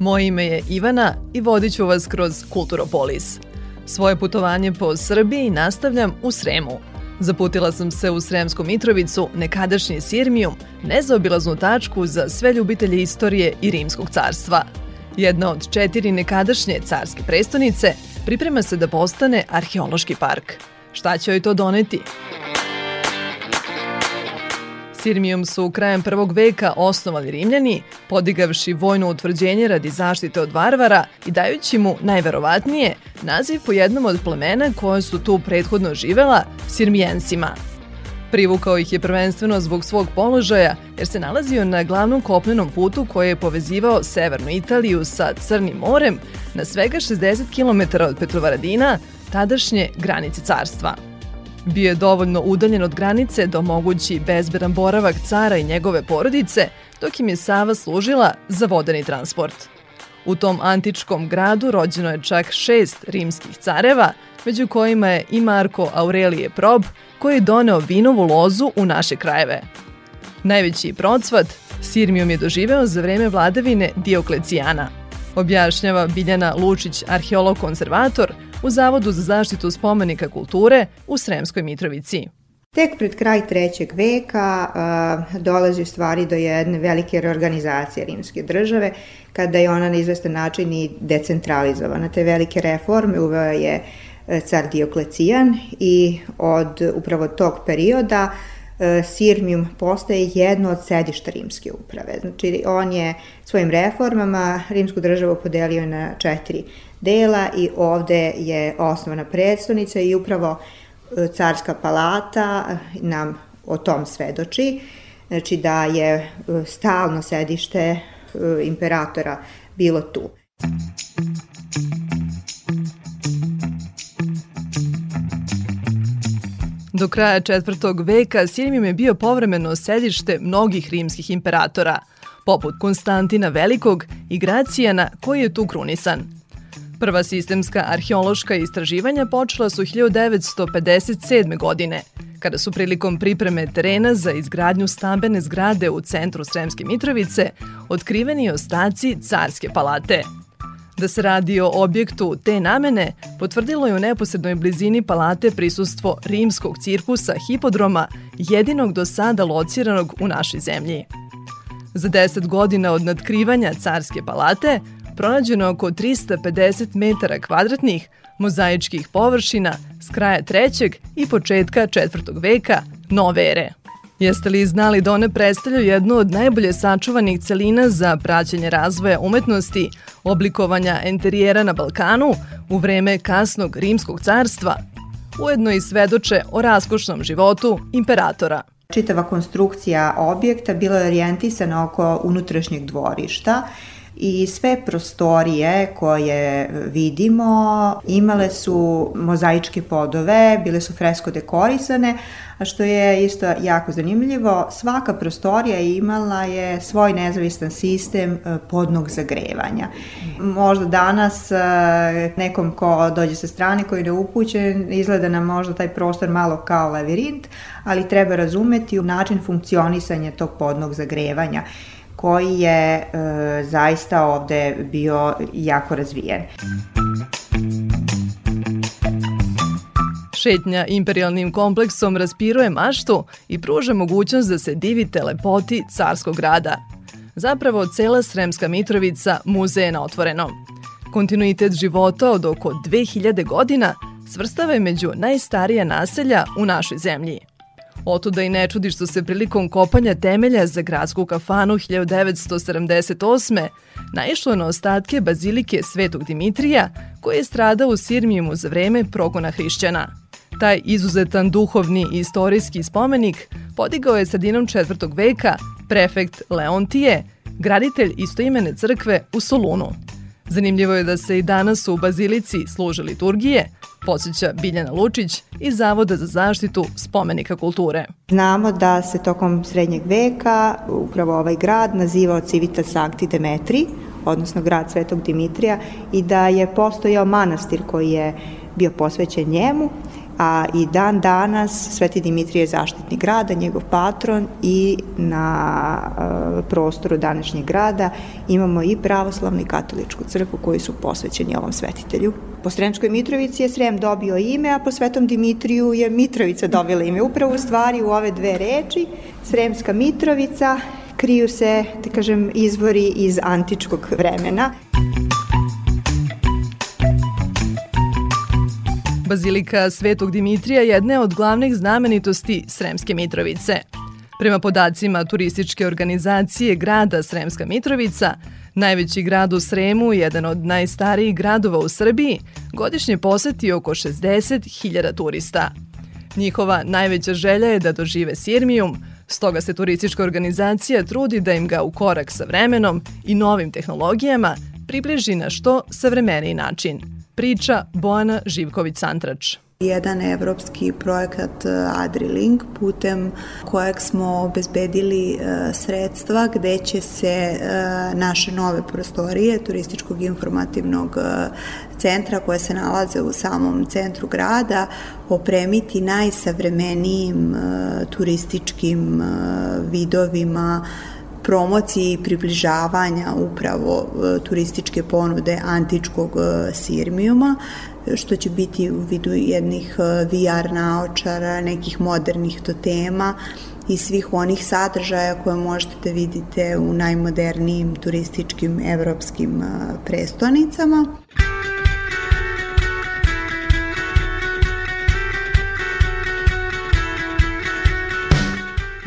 Moje ime je Ivana i vodit ću vas kroz Kulturopolis. Svoje putovanje po Srbiji nastavljam u Sremu. Zaputila sam se u Sremsku Mitrovicu, nekadašnji Sirmijum, nezaobilaznu tačku za sve ljubitelje istorije i rimskog carstva. Jedna od četiri nekadašnje carske prestonice priprema se da postane arheološki park. Šta će joj to doneti? Sirmijum su krajem prvog veka osnovali Rimljani, podigavši vojno utvrđenje radi zaštite od varvara i dajući mu, najverovatnije, naziv po jednom od plemena koje su tu prethodno živela, Sirmijensima. Privukao ih je prvenstveno zbog svog položaja, jer se nalazio na glavnom kopnenom putu koji je povezivao severnu Italiju sa Crnim morem na svega 60 km od Petrovaradina, tadašnje granice carstva. Bio je dovoljno udaljen od granice da omogući bezberan boravak cara i njegove porodice, dok im je Sava služila za vodeni transport. U tom antičkom gradu rođeno je čak šest rimskih careva, među kojima je i Marko Aurelije Prob, koji je doneo vinovu lozu u naše krajeve. Najveći procvat Sirmijom je doživeo za vreme vladavine Dioklecijana. Objašnjava Biljana Lučić, arheolog-konzervator, u Zavodu za zaštitu spomenika kulture u Sremskoj Mitrovici. Tek pred kraj trećeg veka uh, dolazi stvari do jedne velike reorganizacije rimske države, kada je ona na izvestan način i decentralizovana. Te velike reforme uveo je car Dioklecijan i od upravo tog perioda Sirmium postaje jedno od sedišta rimske uprave. Znači, on je svojim reformama rimsku državu podelio na četiri dela i ovde je osnovana predstavnica i upravo e, carska palata nam o tom svedoči, znači da je e, stalno sedište e, imperatora bilo tu. Do kraja četvrtog veka Sirmijum je bio povremeno sedište mnogih rimskih imperatora, poput Konstantina Velikog i Gracijana koji je tu krunisan – Prva sistemska arheološka istraživanja počela su 1957. godine, kada su prilikom pripreme terena za izgradnju stambene zgrade u centru Sremske Mitrovice otkriveni ostaci Carske palate. Da se radi o objektu te namene, potvrdilo je u neposrednoj blizini palate prisustvo rimskog cirkusa hipodroma, jedinog do sada lociranog u našoj zemlji. Za 10 godina od nadkrivanja Carske palate, pronađeno oko 350 metara kvadratnih mozaičkih površina s kraja trećeg i početka četvrtog veka nove ere. Jeste li znali da one predstavljaju jednu od najbolje sačuvanih celina za praćenje razvoja umetnosti, oblikovanja enterijera na Balkanu u vreme kasnog rimskog carstva? Ujedno i svedoče o raskošnom životu imperatora. Čitava konstrukcija objekta bila je orijentisana oko unutrašnjeg dvorišta i sve prostorije koje vidimo imale su mozaičke podove, bile su fresko dekorisane, a što je isto jako zanimljivo, svaka prostorija imala je svoj nezavistan sistem e, podnog zagrevanja. Možda danas e, nekom ko dođe sa strane koji je upućen, izgleda nam možda taj prostor malo kao lavirint, ali treba razumeti način funkcionisanja tog podnog zagrevanja koji je e, zaista ovde bio jako razvijen. Šetnja imperialnim kompleksom raspiruje maštu i pruža mogućnost da se divite lepoti carskog grada. Zapravo, cela Sremska Mitrovica muzeje na otvorenom. Kontinuitet života od oko 2000 godina svrstava je među najstarija naselja u našoj zemlji. Otuda i ne čudi što se prilikom kopanja temelja za gradsku kafanu 1978. naišlo na ostatke bazilike Svetog Dimitrija, koji je stradao u Sirmijumu za vreme progona hrišćana. Taj izuzetan duhovni i istorijski spomenik podigao je sredinom četvrtog veka prefekt Leontije, graditelj istoimene crkve u Solunu. Zanimljivo je da se i danas u Bazilici služe liturgije, podsjeća Biljana Lučić iz Zavoda za zaštitu spomenika kulture. Znamo da se tokom srednjeg veka upravo ovaj grad nazivao Civitas Sancti Demetri, odnosno grad Svetog Dimitrija i da je postojao manastir koji je bio posvećen njemu a i dan danas Sveti Dimitrije je zaštitni grada, njegov patron i na e, prostoru današnjeg grada imamo i pravoslavnu i katoličku crkvu koji su posvećeni ovom svetitelju. Po Sremskoj Mitrovici je Srem dobio ime, a po Svetom Dimitriju je Mitrovica dobila ime. Upravo u stvari u ove dve reči, Sremska Mitrovica, kriju se, da kažem, izvori iz antičkog vremena. Bazilika Svetog Dimitrija jedne od glavnih znamenitosti Sremske Mitrovice. Prema podacima turističke organizacije grada Sremska Mitrovica, najveći grad u Sremu, jedan od najstarijih gradova u Srbiji, godišnje poseti oko 60.000 turista. Njihova najveća želja je da dožive Sirmijum, stoga se turistička organizacija trudi da im ga u korak sa vremenom i novim tehnologijama približi na što savremeniji način – priča Bojana Živković-Santrač. Jedan evropski projekat e, AdriLink putem kojeg smo obezbedili e, sredstva gde će se e, naše nove prostorije turističkog informativnog centra koje se nalaze u samom centru grada opremiti najsavremenijim turističkim vidovima promociji i približavanja upravo e, turističke ponude antičkog e, sirmijuma, što će biti u vidu jednih e, VR naočara, nekih modernih totema i svih onih sadržaja koje možete da vidite u najmodernijim turističkim evropskim prestonicama.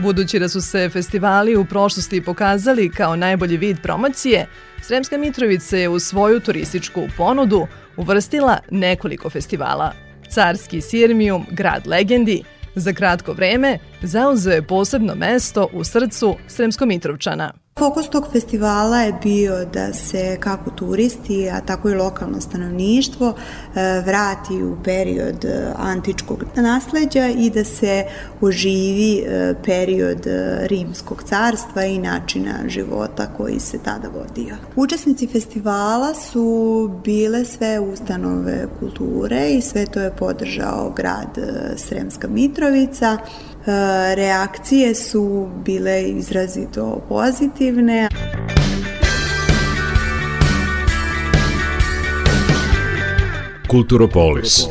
Budući da su se festivali u prošlosti pokazali kao najbolji vid promocije, Sremska Mitrovica je u svoju turističku ponudu uvrstila nekoliko festivala. Carski Sirmijum, grad legendi, za kratko vreme zauzeo je posebno mesto u srcu Sremsko-Mitrovčana. Fokus tog festivala je bio da se kako turisti, a tako i lokalno stanovništvo e, vrati u period e, antičkog nasleđa i da se oživi e, period rimskog carstva i načina života koji se tada vodio. Učesnici festivala su bile sve ustanove kulture i sve to je podržao grad Sremska Mitrovica. Reakcije su bile izrazito pozitivne. Kulturopolis.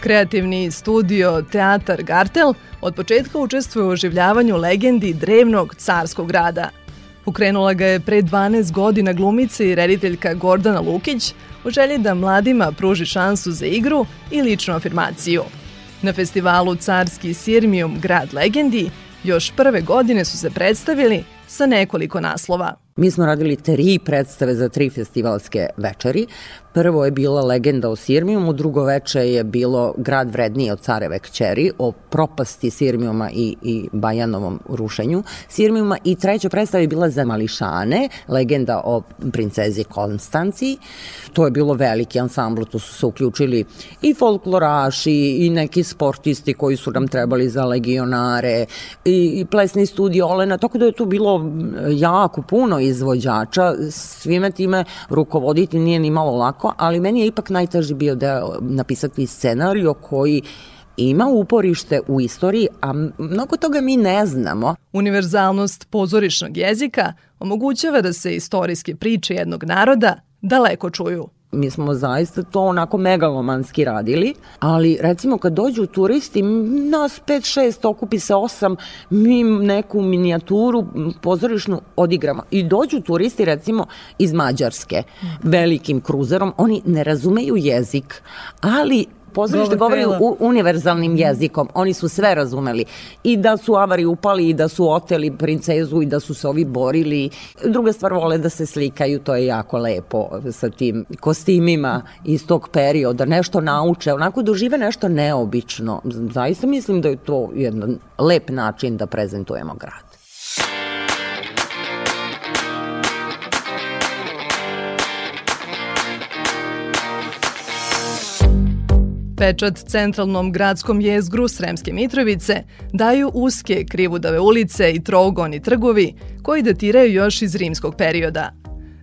Kreativni studio Teatar Gartel od početka učestvuje u oživljavanju legendi drevnog carskog grada. Pokrenula ga je pre 12 godina glumica i rediteljka Gordana Lukić, u želji da mladima pruži šansu za igru i ličnu afirmaciju. Na festivalu Carski Sirmijum Grad Legendi još prve godine su se predstavili sa nekoliko naslova. Mi smo radili tri predstave za tri festivalske večeri. Prvo je bila Legenda o Sirmijumu, drugo veče je bilo Grad vredniji od careve kćeri, o propasti Sirmijuma i, i Bajanovom rušenju Sirmijuma i treća predstava je bila za mališane, Legenda o princezi Konstanciji. To je bilo veliki ansambl, tu su se uključili i folkloraši i neki sportisti koji su nam trebali za legionare i, i plesni studio Olena, tako da je tu bilo jako puno izvođača, svime time rukovoditi nije ni malo lako, ali meni je ipak najteži bio da napisati scenario koji ima uporište u istoriji, a mnogo toga mi ne znamo. Univerzalnost pozorišnog jezika omogućava da se istorijske priče jednog naroda daleko čuju. Mi smo zaista to onako megalomanski radili, ali recimo kad dođu turisti, nas 5-6, okupi se 8, mi neku minijaturu pozorišnu odigramo. I dođu turisti recimo iz Mađarske, velikim kruzerom, oni ne razumeju jezik, ali pozorište govori u, univerzalnim jezikom. Oni su sve razumeli. I da su avari upali i da su oteli princezu i da su se ovi borili. Druga stvar, vole da se slikaju, to je jako lepo sa tim kostimima iz tog perioda. Nešto nauče, onako dožive nešto neobično. Zaista mislim da je to jedan lep način da prezentujemo grad. Pečat centralnom gradskom jezgru Sremske Mitrovice daju uske krivudave ulice i trougoni trgovi koji datiraju još iz rimskog perioda.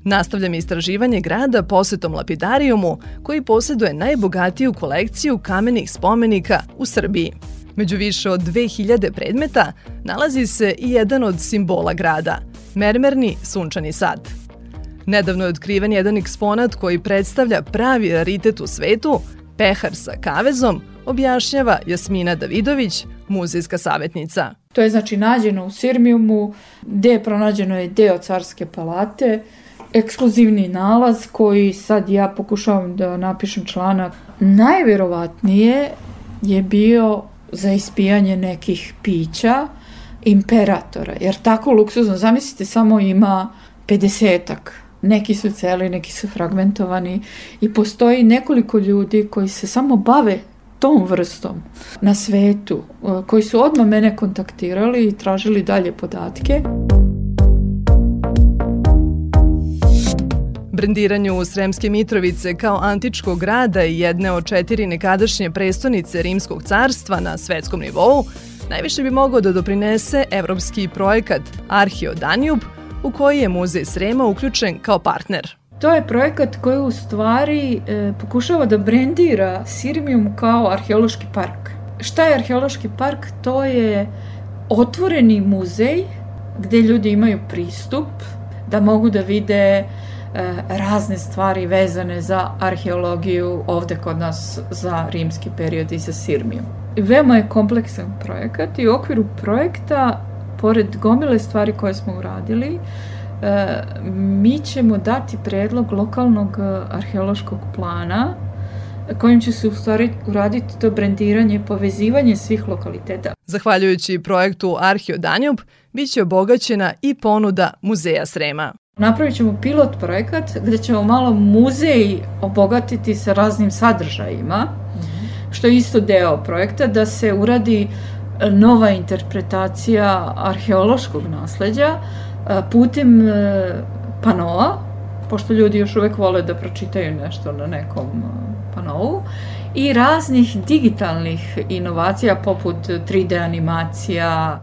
Nastavljam istraživanje grada posetom lapidarijumu koji posjeduje najbogatiju kolekciju kamenih spomenika u Srbiji. Među više od 2000 predmeta nalazi se i jedan od simbola grada, mermerni sunčani sad. Nedavno je otkriven jedan eksponat koji predstavlja pravi raritet u svetu, pehar sa kavezom, objašnjava Jasmina Davidović, muzejska savjetnica. To je znači nađeno u Sirmijumu, gde je pronađeno je deo carske palate, ekskluzivni nalaz koji sad ja pokušavam da napišem članak. Najverovatnije je bio za ispijanje nekih pića imperatora, jer tako luksuzno, zamislite, samo ima 50-ak. Neki su celi, neki su fragmentovani i postoji nekoliko ljudi koji se samo bave tom vrstom na svetu, koji su odmah mene kontaktirali i tražili dalje podatke. Brendiranju Sremske Mitrovice kao antičkog grada i jedne od četiri nekadašnje prestonice Rimskog carstva na svetskom nivou, najviše bi mogao da doprinese evropski projekat Arheo Danjub, u koji je Muzej Srema uključen kao partner. To je projekat koji u stvari e, pokušava da brendira Sirmium kao arheološki park. Šta je arheološki park? To je otvoreni muzej gde ljudi imaju pristup da mogu da vide E, razne stvari vezane za arheologiju ovde kod nas za rimski period i za Sirmiju. Veoma je kompleksan projekat i u okviru projekta, pored gomile stvari koje smo uradili, e, mi ćemo dati predlog lokalnog arheološkog plana kojim će se u stvari uraditi to brendiranje, povezivanje svih lokaliteta. Zahvaljujući projektu Arheo Danjub, bit će obogaćena i ponuda Muzeja Srema. Napravit ćemo pilot projekat gde ćemo malo muzej obogatiti sa raznim sadržajima, što je isto deo projekta, da se uradi e, nova interpretacija arheološkog nasleđa e, putem e, panoa, pošto ljudi još uvek vole da pročitaju nešto na nekom panovu, i raznih digitalnih inovacija poput 3D animacija,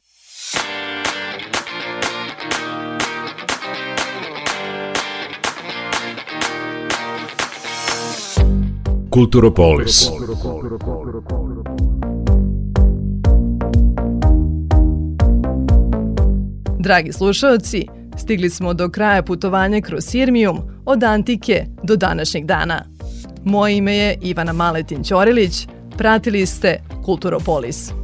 Kulturopolis. Dragi slušalci, stigli smo do kraja putovanja kroz Sirmijum od antike do današnjeg dana. Moje ime je Ivana Maletin Ćorilić, pratili ste Kulturopolis.